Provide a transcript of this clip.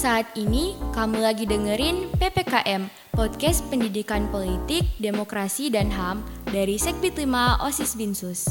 Saat ini kamu lagi dengerin PPKM, Podcast Pendidikan Politik, Demokrasi, dan HAM dari Sekbid 5 OSIS Binsus.